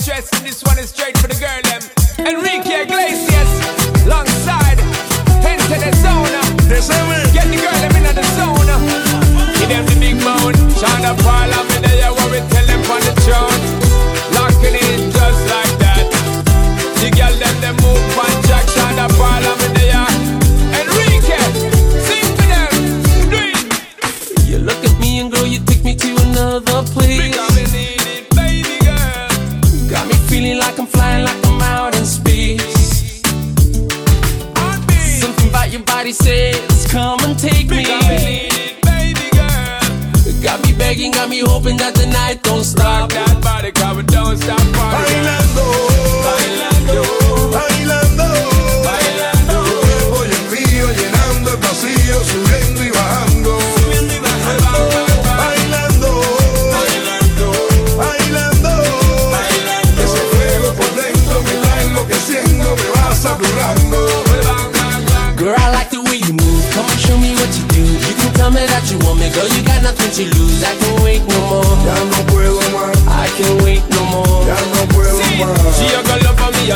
stress, and this one is straight for the girl them. Enrique Iglesias, alongside Gente de Zona. Get the girl them in the zona. Give them the big moan. Sean da Paul, I'm in there, what we tell them on the throne. Locking in just like that. The girl them, them begging, got me hoping that tonight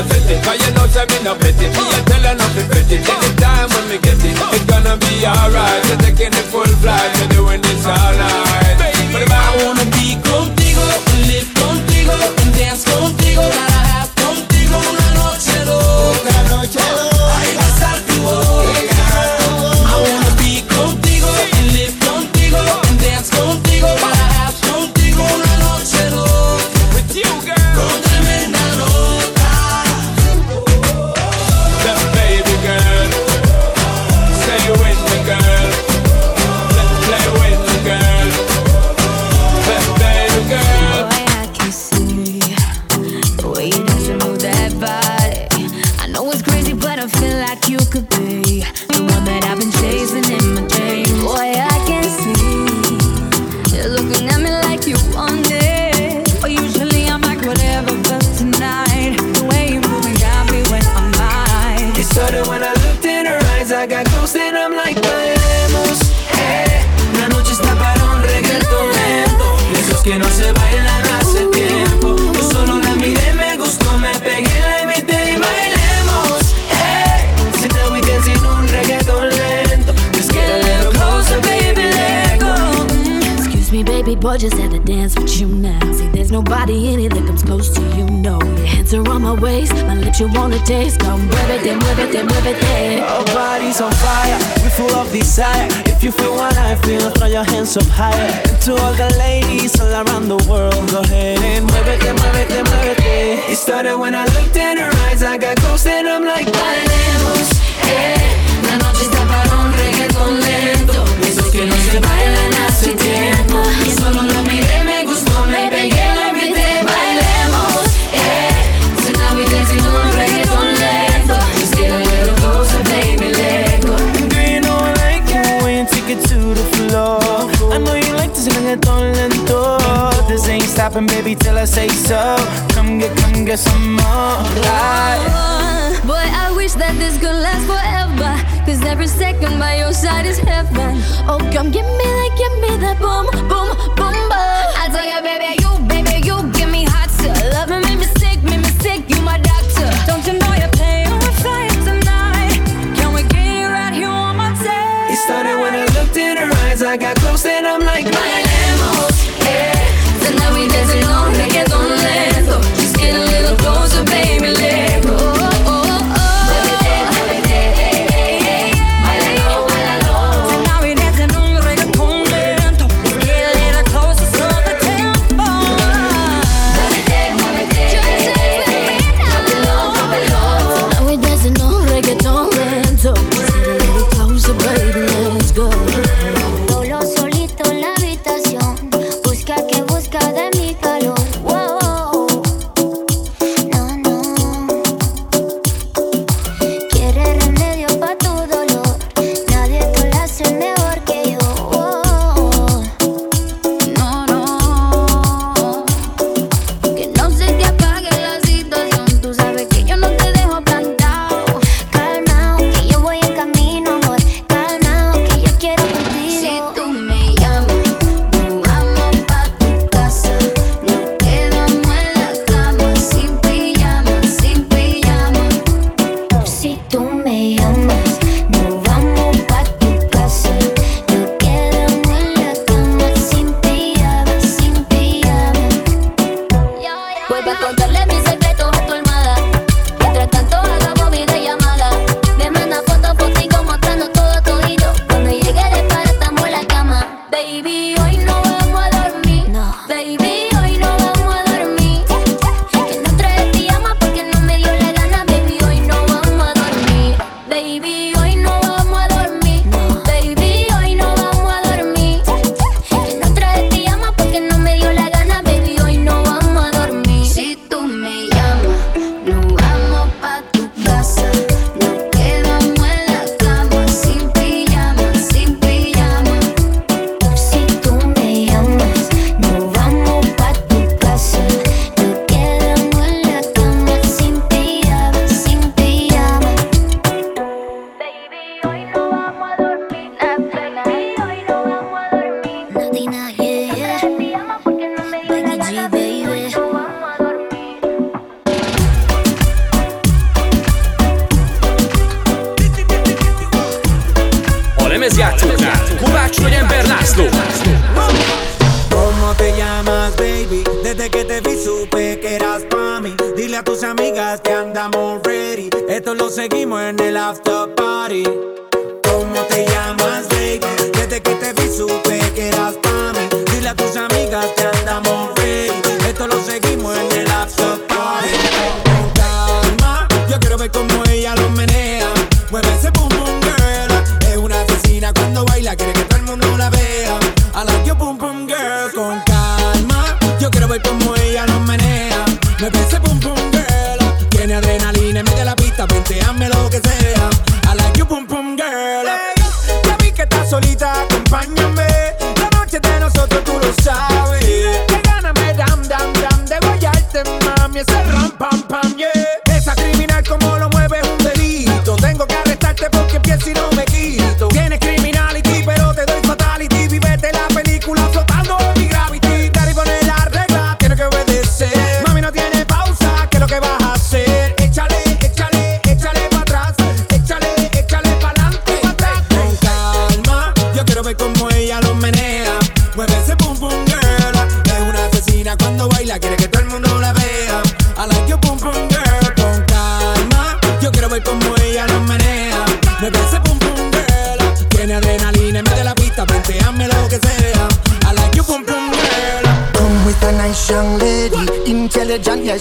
fit it Cause you know say me not fit it Me a tell her not to fit it Anytime when me get it It gonna be alright. You're taking the full flight. You're doing this all night. up high. Oh, come give me that, give me that boom, boom, boom.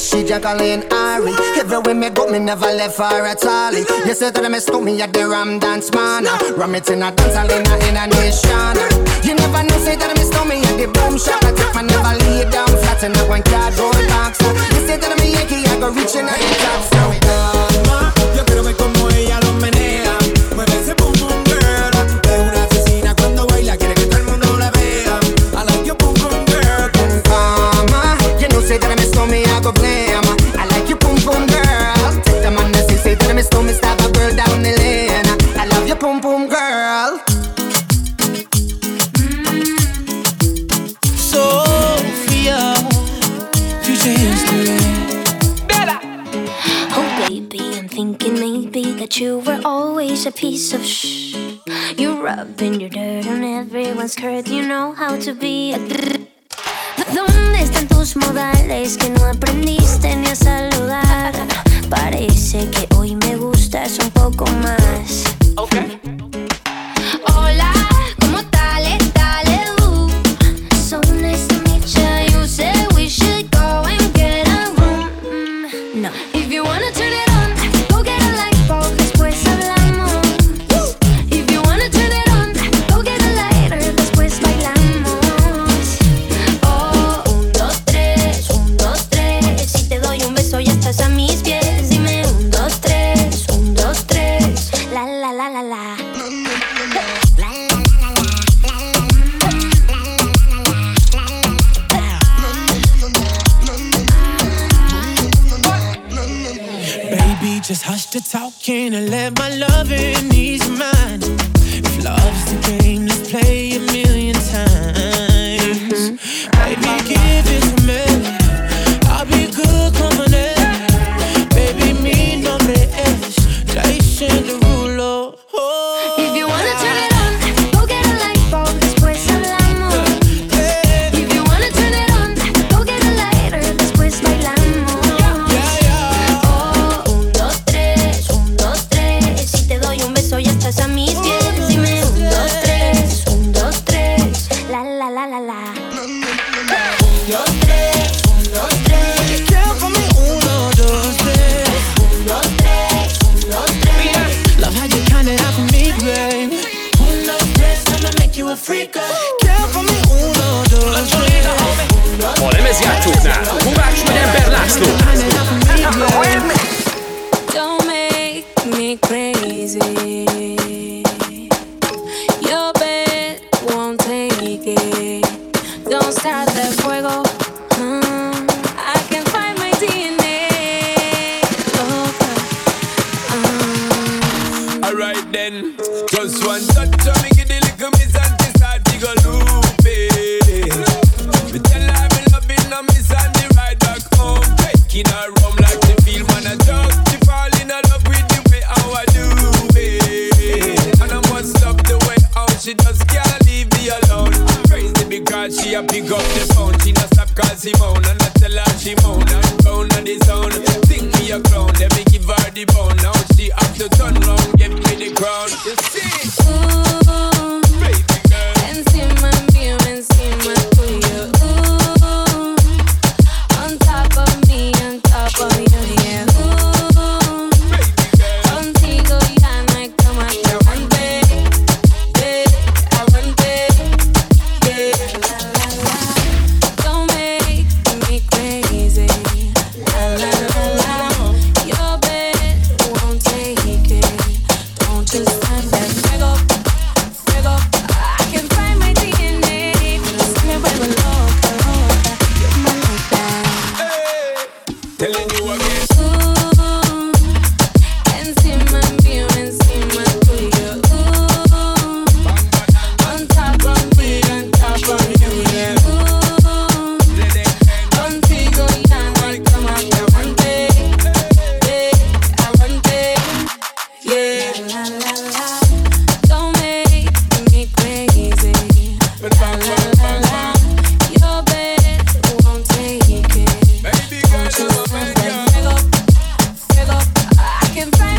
she juggling Ari. Everywhere me go, me never left her at all. You said that I mistook me at the Ram Dance Man. Ram it in a dance hall in a, nation. You never know, say that I mistook me at the boom shop. I take my never lay down flat in a one cardboard box. You say that I'm a Yankee, I go reaching out the top. Now we done. you know how to be a I can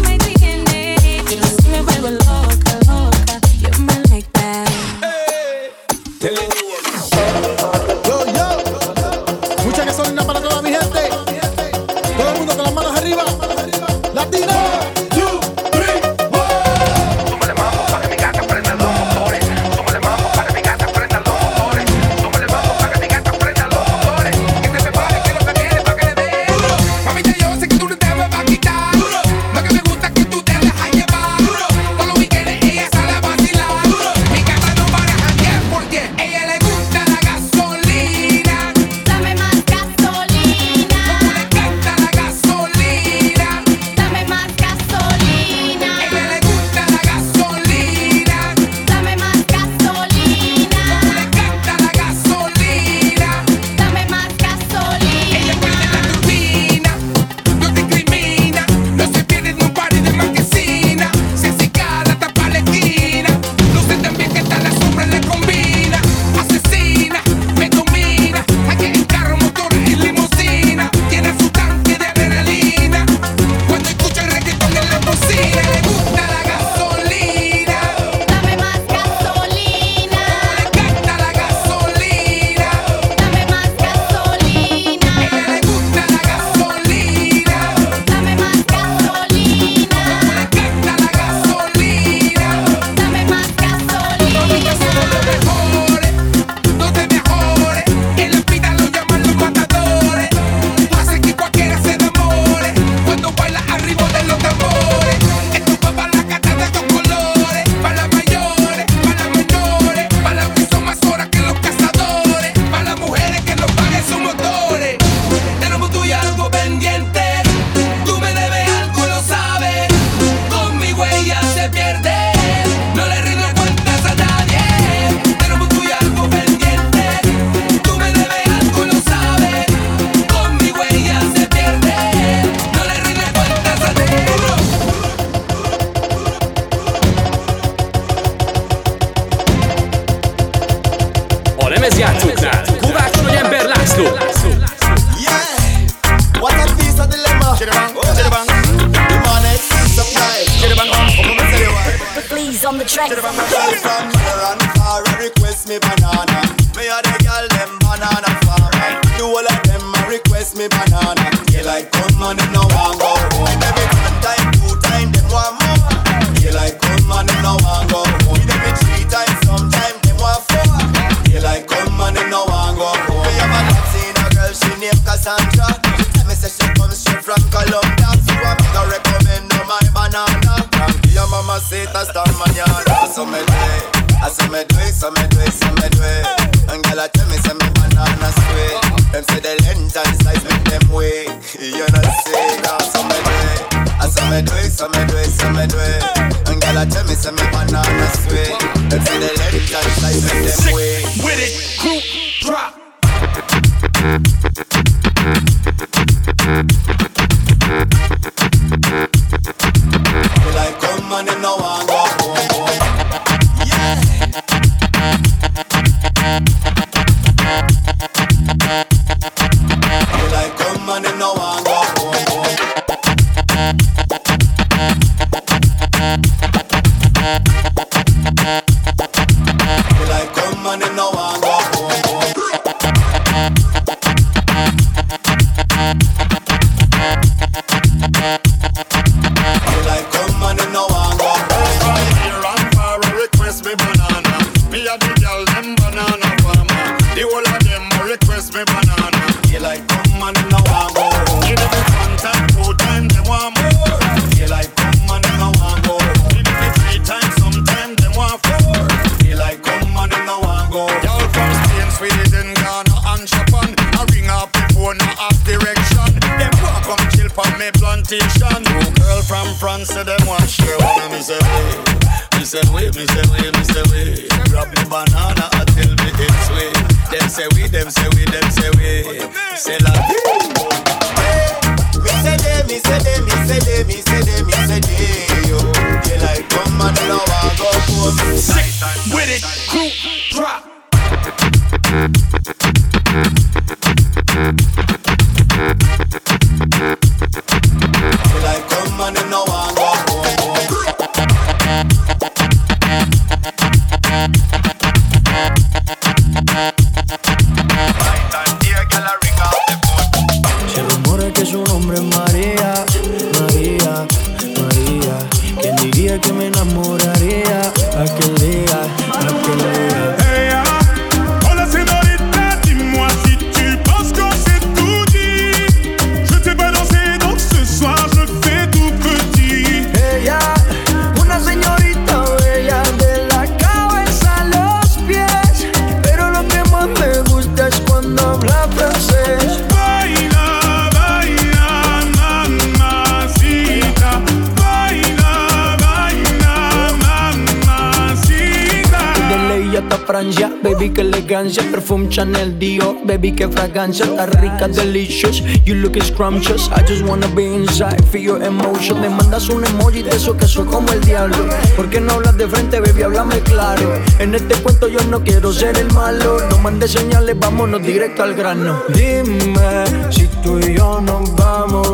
Baby, qué elegancia, perfume Chanel Dior. Baby, qué fragancia, está rica, delicious. You look scrumptious, I just wanna be inside Feel your emotion. Me mandas un emoji de eso que soy como el diablo. ¿Por qué no hablas de frente, baby? Háblame claro. En este cuento yo no quiero ser el malo. No mandes señales, vámonos directo al grano. Dime si tú y yo nos vamos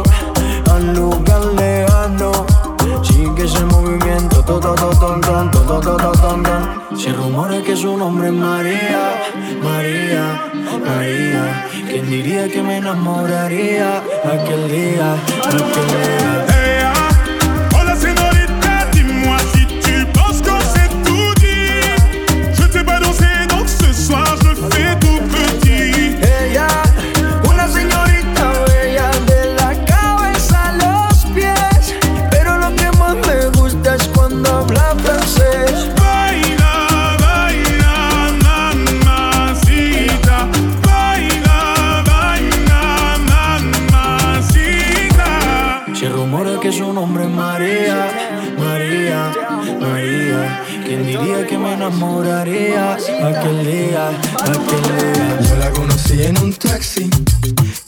a lugar lejano. Sigue ese movimiento todo que su nombre es María, María, María. ¿Quién diría que me enamoraría aquel día, aquel día? enamoraría aquel día, aquel día. Yo la conocí en un taxi,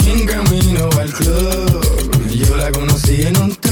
en camino al club. Yo la conocí en un taxi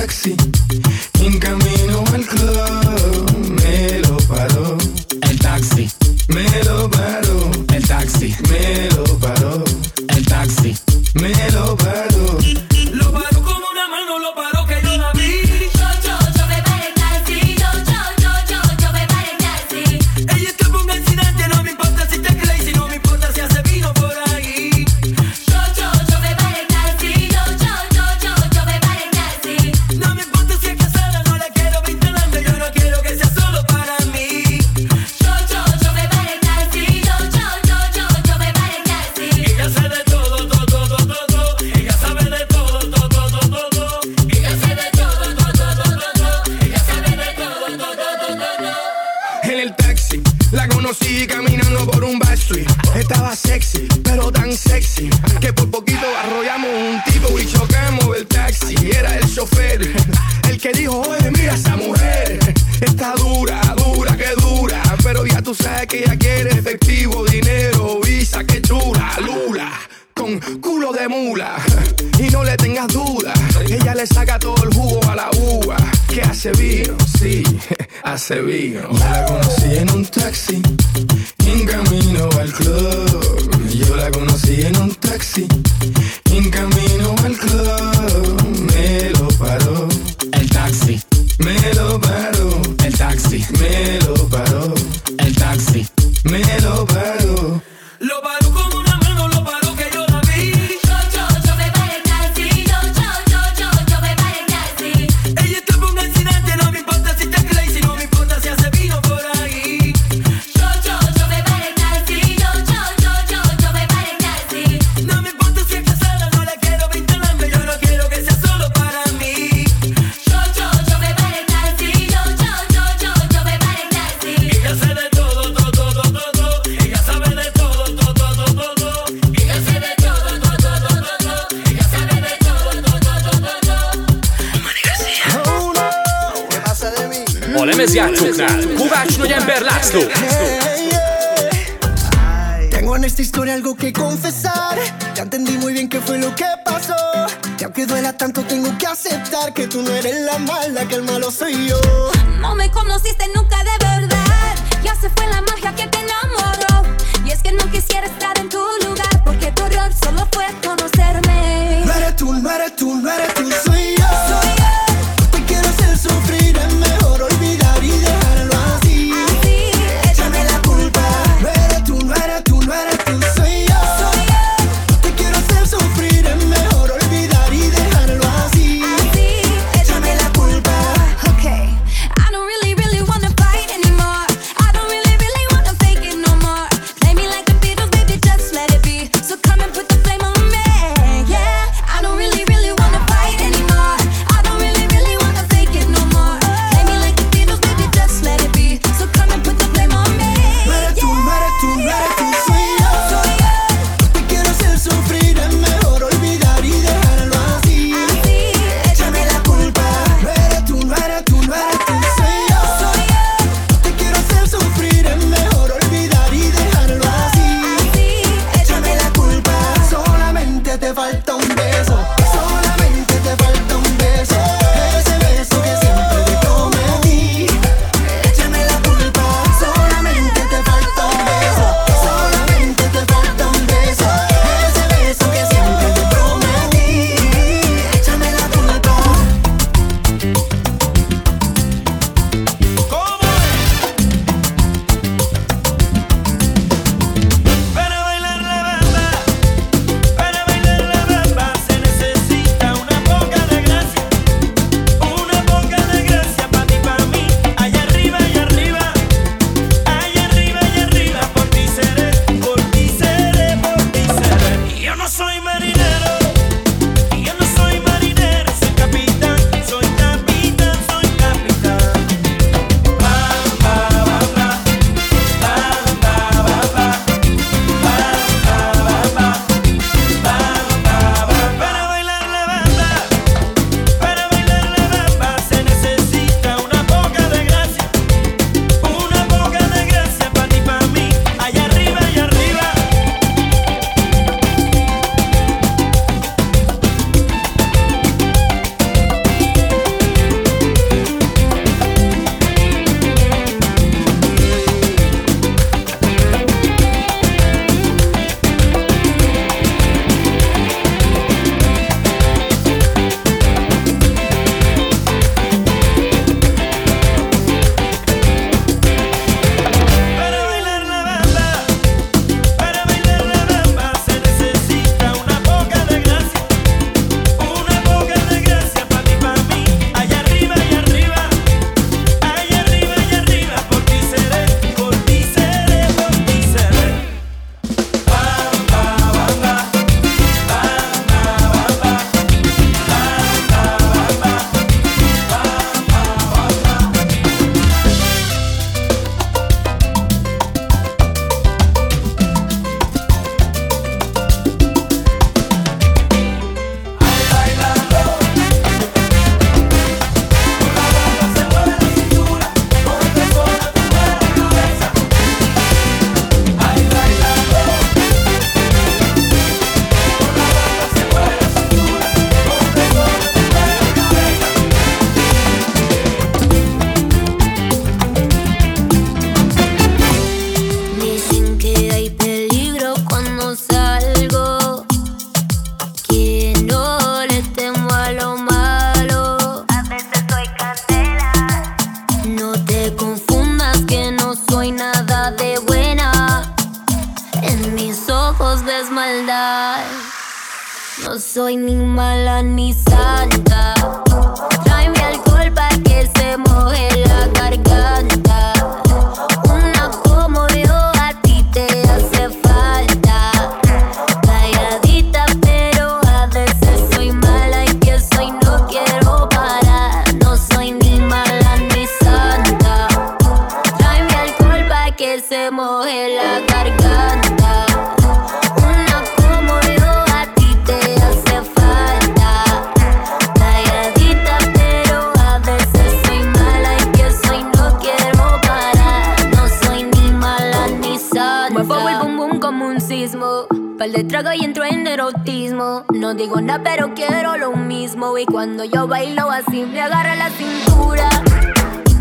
Pal de trago y entro en erotismo. No digo nada, pero quiero lo mismo. Y cuando yo bailo así, me agarra la cintura.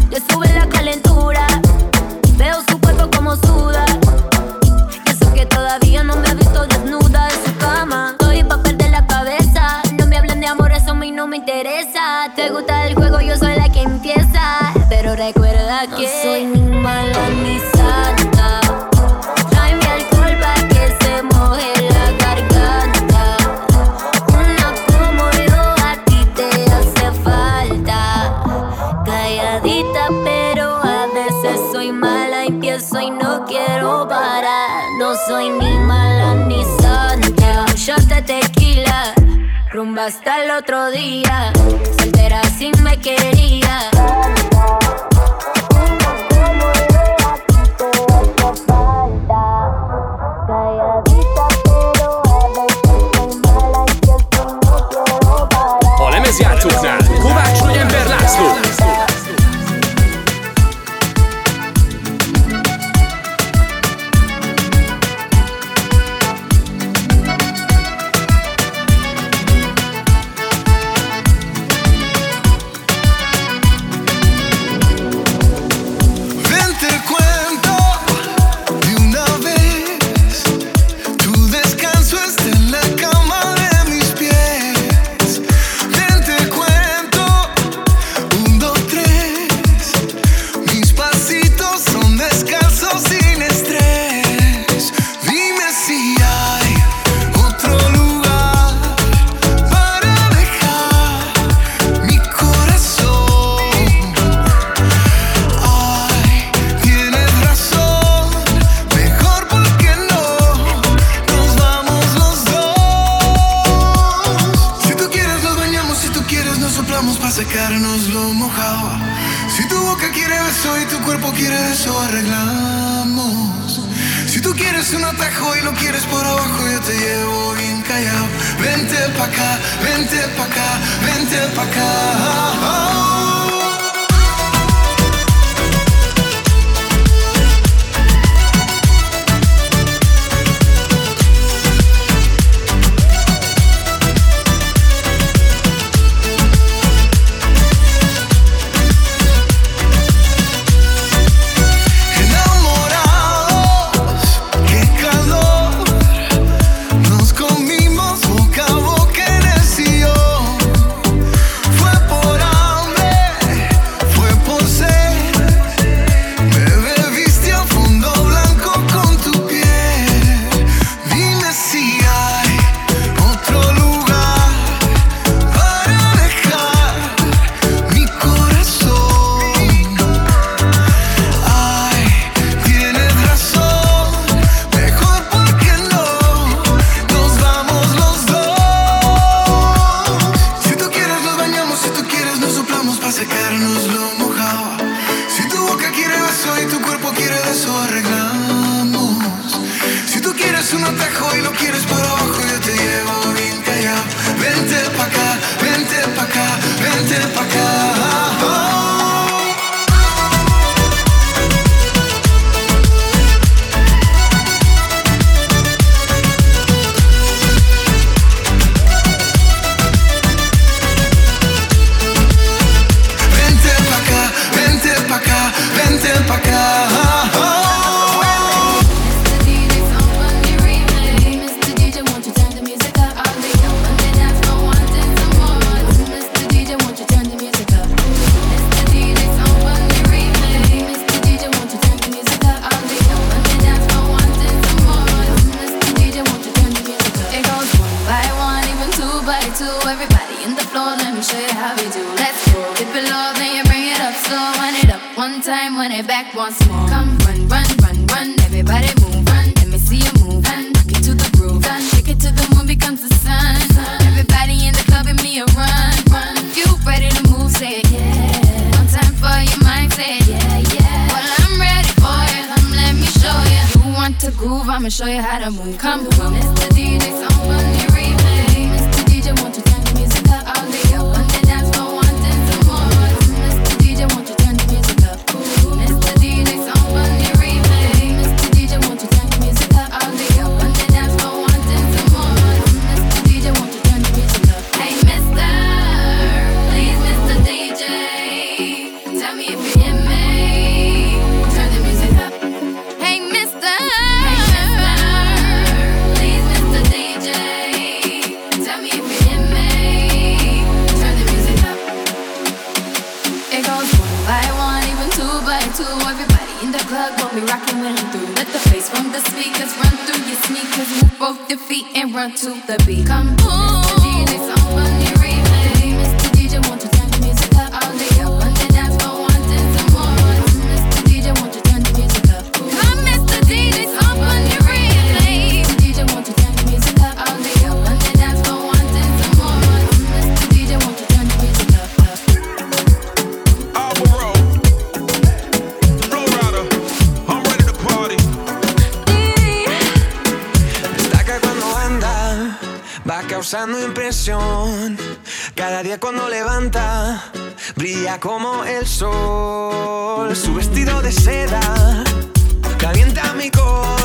Le sube la calentura. Veo su cuerpo como suda. Y eso que todavía no me ha visto desnuda en su cama. Estoy pa' perder la cabeza. No me hablen de amor, eso a mí no me interesa. Te gusta el juego, yo soy la que empieza. Pero recuerda que. No soy ni mala ni rumba hasta el otro día. Soltera si me quería. Kovács Ember László both your feet and run to the beat. Come. brilla como el sol. Su vestido de seda calienta mi corazón.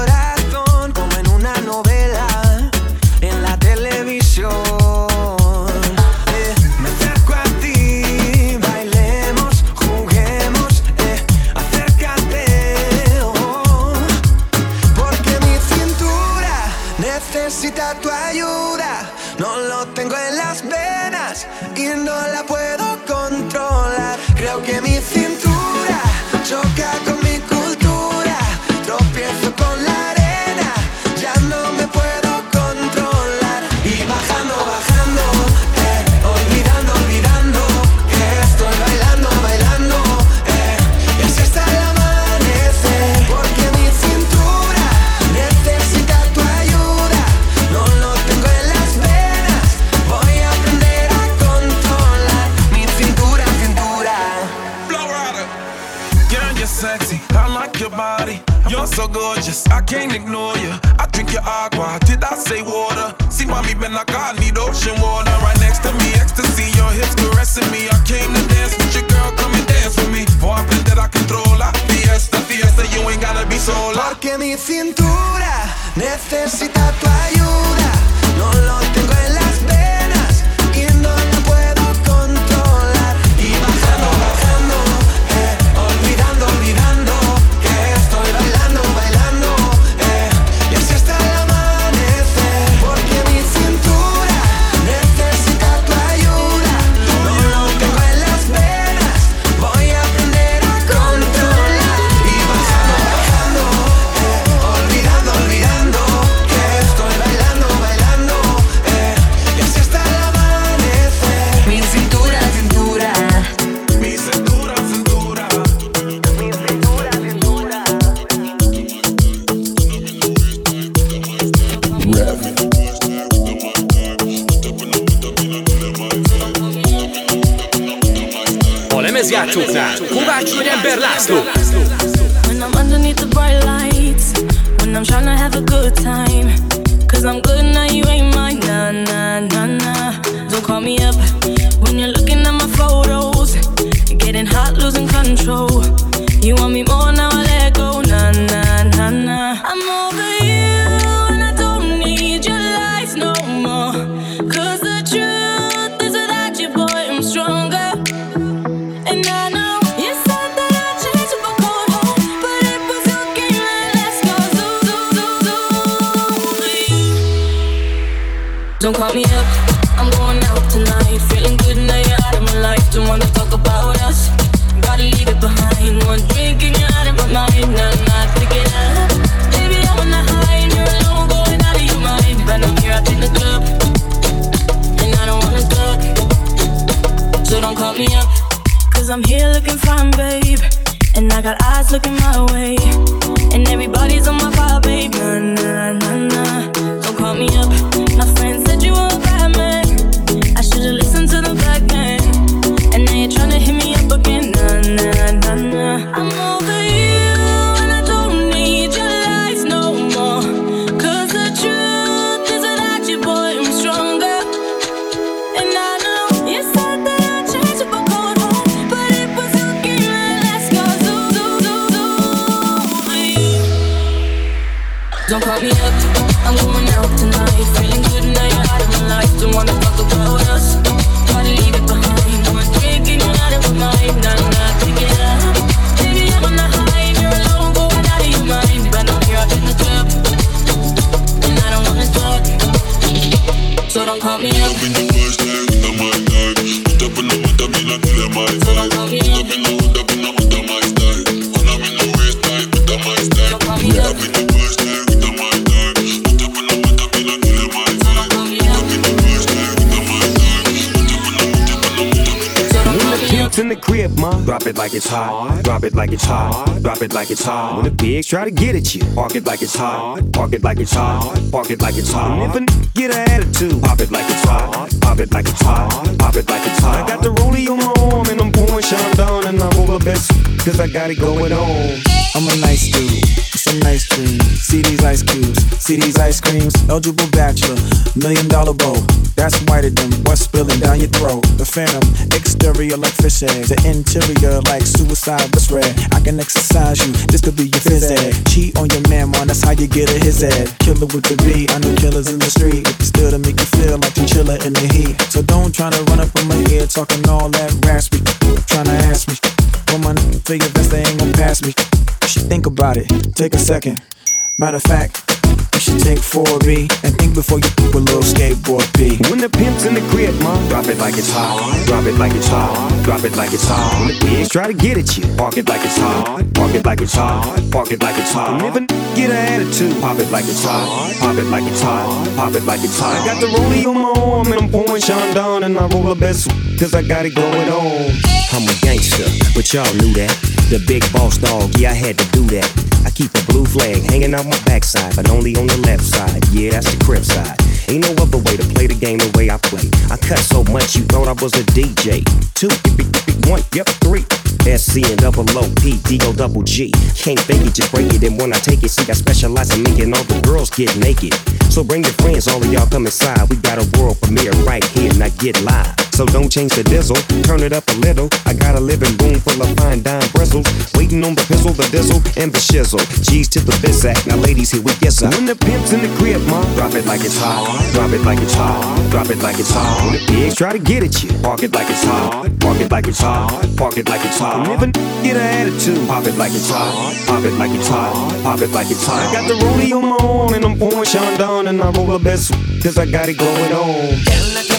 I can't ignore you. I drink your agua, did I say water? See, mommy, like I need ocean water right next to me. Ecstasy, your hips caressing me. I came to dance with your girl, come and dance with me. Voy a aprender a controlar. Fiesta, fiesta, you ain't gotta be sola. Porque mi cintura necesita. looking my way. Drop it like it's hot. When the pigs try to get at you, park it like it's hot. Park it like it's hot. Park it like it's hot. And if a n- get an attitude, pop it like it's hot. Pop it like it's hot. Pop it like it's hot. I got the rollie on my arm and I'm pouring Chandon and I'm over best cause I got it going on. I'm a nice dude, some nice dreams. See these ice cubes, see these ice creams. Eligible bachelor, million dollar bow. That's whiter than what's spilling down your throat. The phantom, exterior like fish eggs. The interior like suicide was red. I can exercise you, this could be your phys ed. Cheat on your man, man, that's how you get a his head. Killer with the B, I know killers in the street. If you still to make you feel like you chiller in the heat. So don't try to run up on my ear talking all that raspy. Trying to ask me. Figure best they ain't gon' pass me. You should think about it, take a second. Matter of fact, you should take 4B and think before you poop a little skateboard B. When the pimp's in the crib, ma, drop it like it's hot. Drop it like it's hot. Drop it like it's hot. When the pigs try to get at you, park it like it's hot. Park it like it's hot. Park it like it's hot. And if a n- get an attitude, pop it like it's hot. Pop it like it's hot. Pop it like it's hot. I got the rollie on my arm and I'm pouring Chandon and I roll the best cause I got it going on. I'm a gangster, but y'all knew that. The big boss dog, yeah, I had to do that. I keep a blue flag hanging out my backside, but on the left side. Yeah, that's the crib side. Ain't no other way to play the game the way I play. I cut so much you thought I was a DJ. Two, one, yep, three. SC and double O P D O double G. Can't fake it, just break it. And when I take it, see, I specialize in making all the girls get naked. So bring your friends, all of y'all come inside. We got a world premiere right here, now get live. So don't change the dizzle, turn it up a little. I got a living room full of fine dime bristles. Waiting on the pistol, the dizzle, and the shizzle. G's to the bizac. Now, ladies, here we get some. When the pimp's in the crib, ma, drop it like it's hot. Drop it like it's hot. Drop it like it's hot. When the pigs try to get at you, park it like it's hot. Park it like it's hot. Park it like it's hot. And if a n- get an attitude, pop it like it's hot. Pop it like it's hot. Pop it like it's hot. I got the rollie on my arm and I'm pouring Chandon and I roll the best cause I got it going on.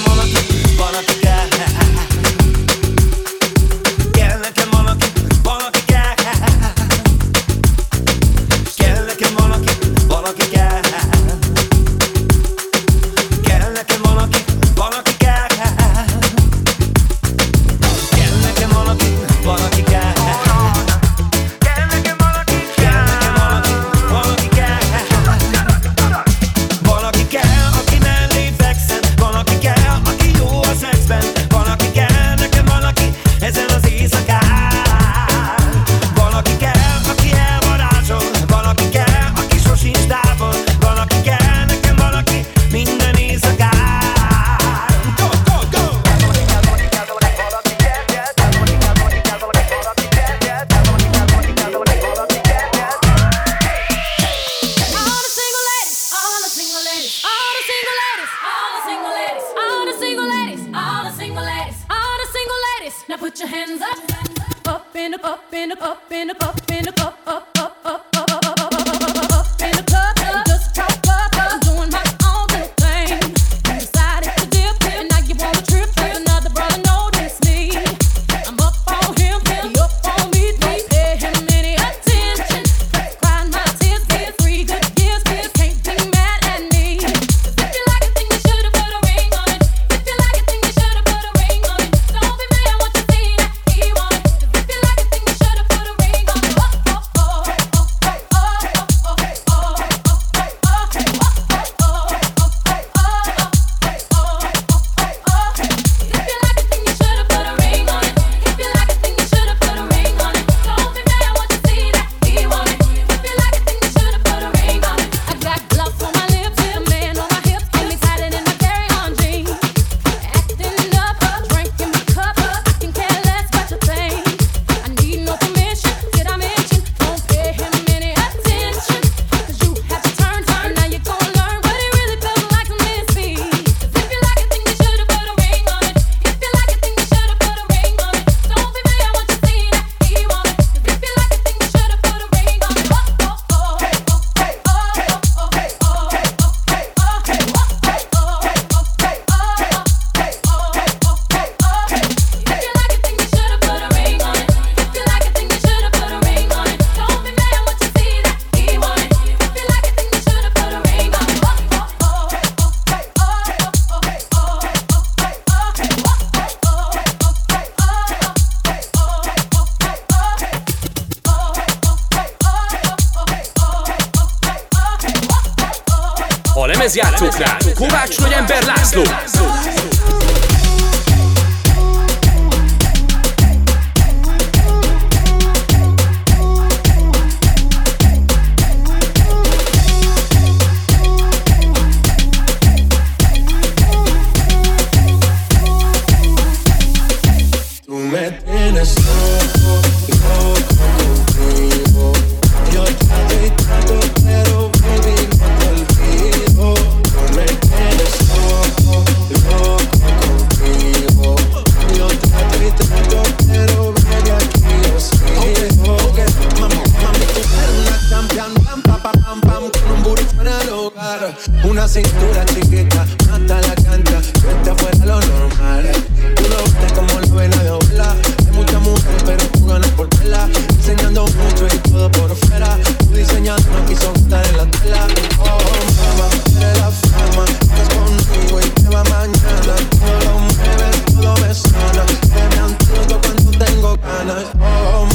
Del hogar. Una cintura chiquita, mata la cancha, que está fuera de lo normal. Tú lo ves como la vena de. Hay muchas mujeres, pero tú ganas por vela. Enseñando mucho y todo por fuera. Tu diseñador no quiso estar en la tela. Oh, mamá, eres la fama. Estás conmigo y te va mañana. Todo lo mueves, todo me sana. Que me antojo cuando tengo ganas. Oh,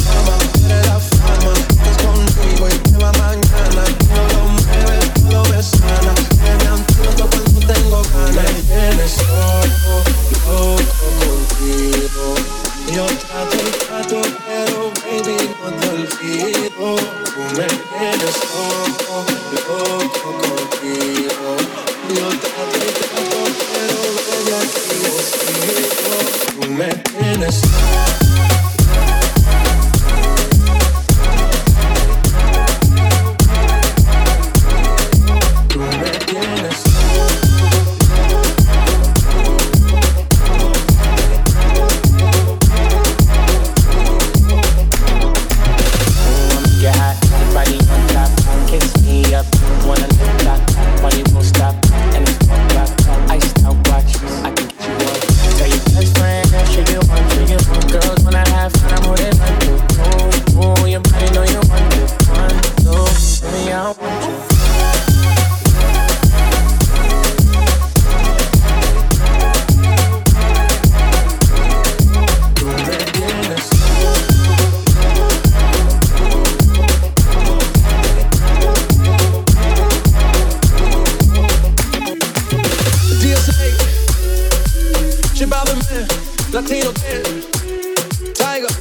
Latino Tiger.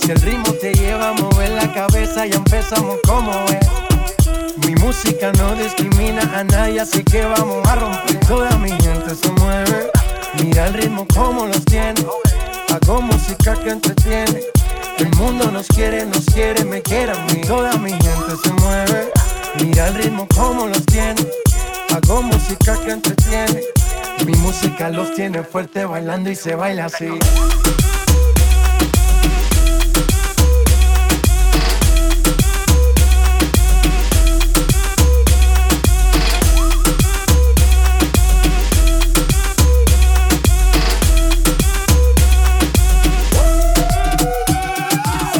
Si el ritmo te lleva a mover la cabeza, ya empezamos como es. Mi música no discrimina a nadie, así que vamos a romper. Toda mi gente se mueve. Mira el ritmo como los tiene. Hago música que entretiene. El mundo nos quiere, nos quiere, me quiere a mí. Toda mi gente se mueve. Mira el ritmo como los tiene. Hago música que entretiene. Mi música los tiene fuerte bailando y se baila así.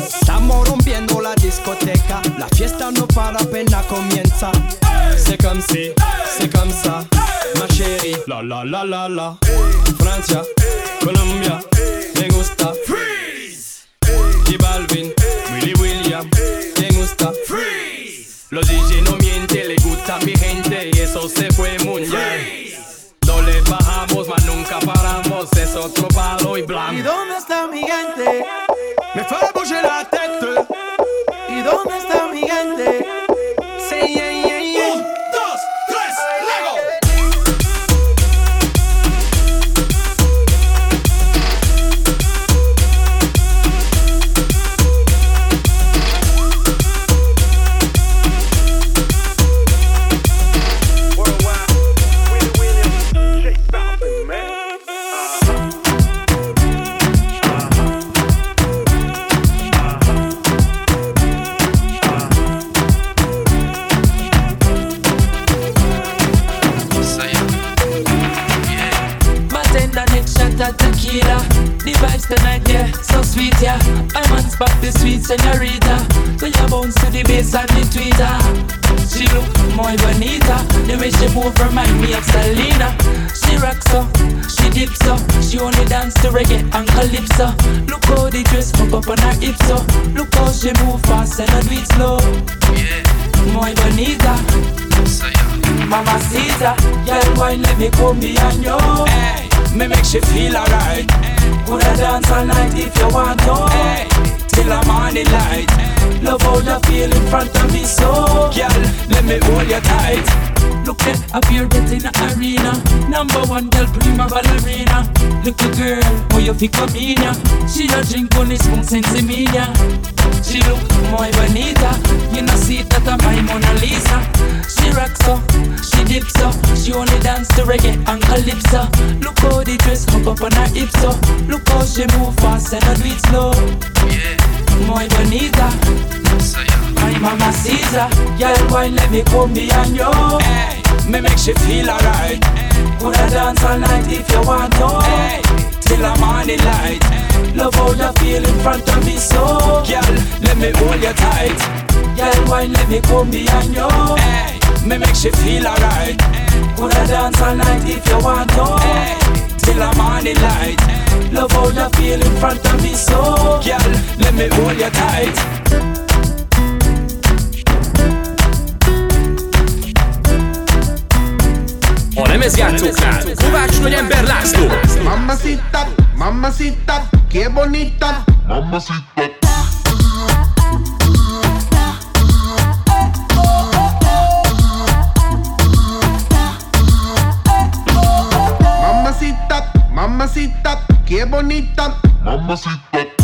Estamos rompiendo la discoteca, la fiesta no para apenas comienza. C'est comme si, c'est. La la la la la. Francia, Colombia, me gusta. Freeze. J Balvin, Willy William, me gusta. Freeze. Los DJ no mienten, le gusta a mi gente y eso se fue mundial. No le bajamos, mas nunca paramos, es otro palo y ¿Y blanco. dónde está mi gente? Me fait to the bass and the tweeter. She look more bonita. The way she move remind me of Selena. She rocks up, she dips up. She only dance to reggae and calypso. Look how the dress hook up on her hips up. Look how she move fast and I do it slow. Yeah, muy bonita. Mama Caesar, girl, wine let me come behind you. Hey, me make she feel alright. Coulda dance all night if you want to. Hey, till the morning light. Love how you feel in front of me, so girl, let me hold you tight. Look at up here getting the arena. Number one girl, prima ballerina. Look at girl, how you fi come in ya. She a drink only spoon ya. She look muy bonita. You know see that I'm my Mona Lisa. She rocks up, she dips up. She only dance to reggae and calypso. Look how the dress hop up on her hips up. Look how she move fast and I do it slow. Yeah, muy bonita. My mama Caesar, girl, why let me come behind you? Hey, me make she feel alright. Coulda dance all night if you want to. Hey, till the morning light. Love how you feel in front of me, so girl, let me hold you tight. Girl, why let me come behind you? Hey, me make she feel alright. Coulda dance all night if you want to. Hey, till the morning light. Love how you feel in front of me, so girl, let me hold you tight. A lemezjátszóknál Kovács Nagy Ember László Mamacita, mamacita, qué bonita. Mamacita. Mamacita, bonita. Mamacita.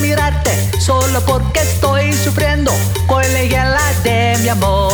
mirarte, solo porque estoy sufriendo con la hiela de mi amor.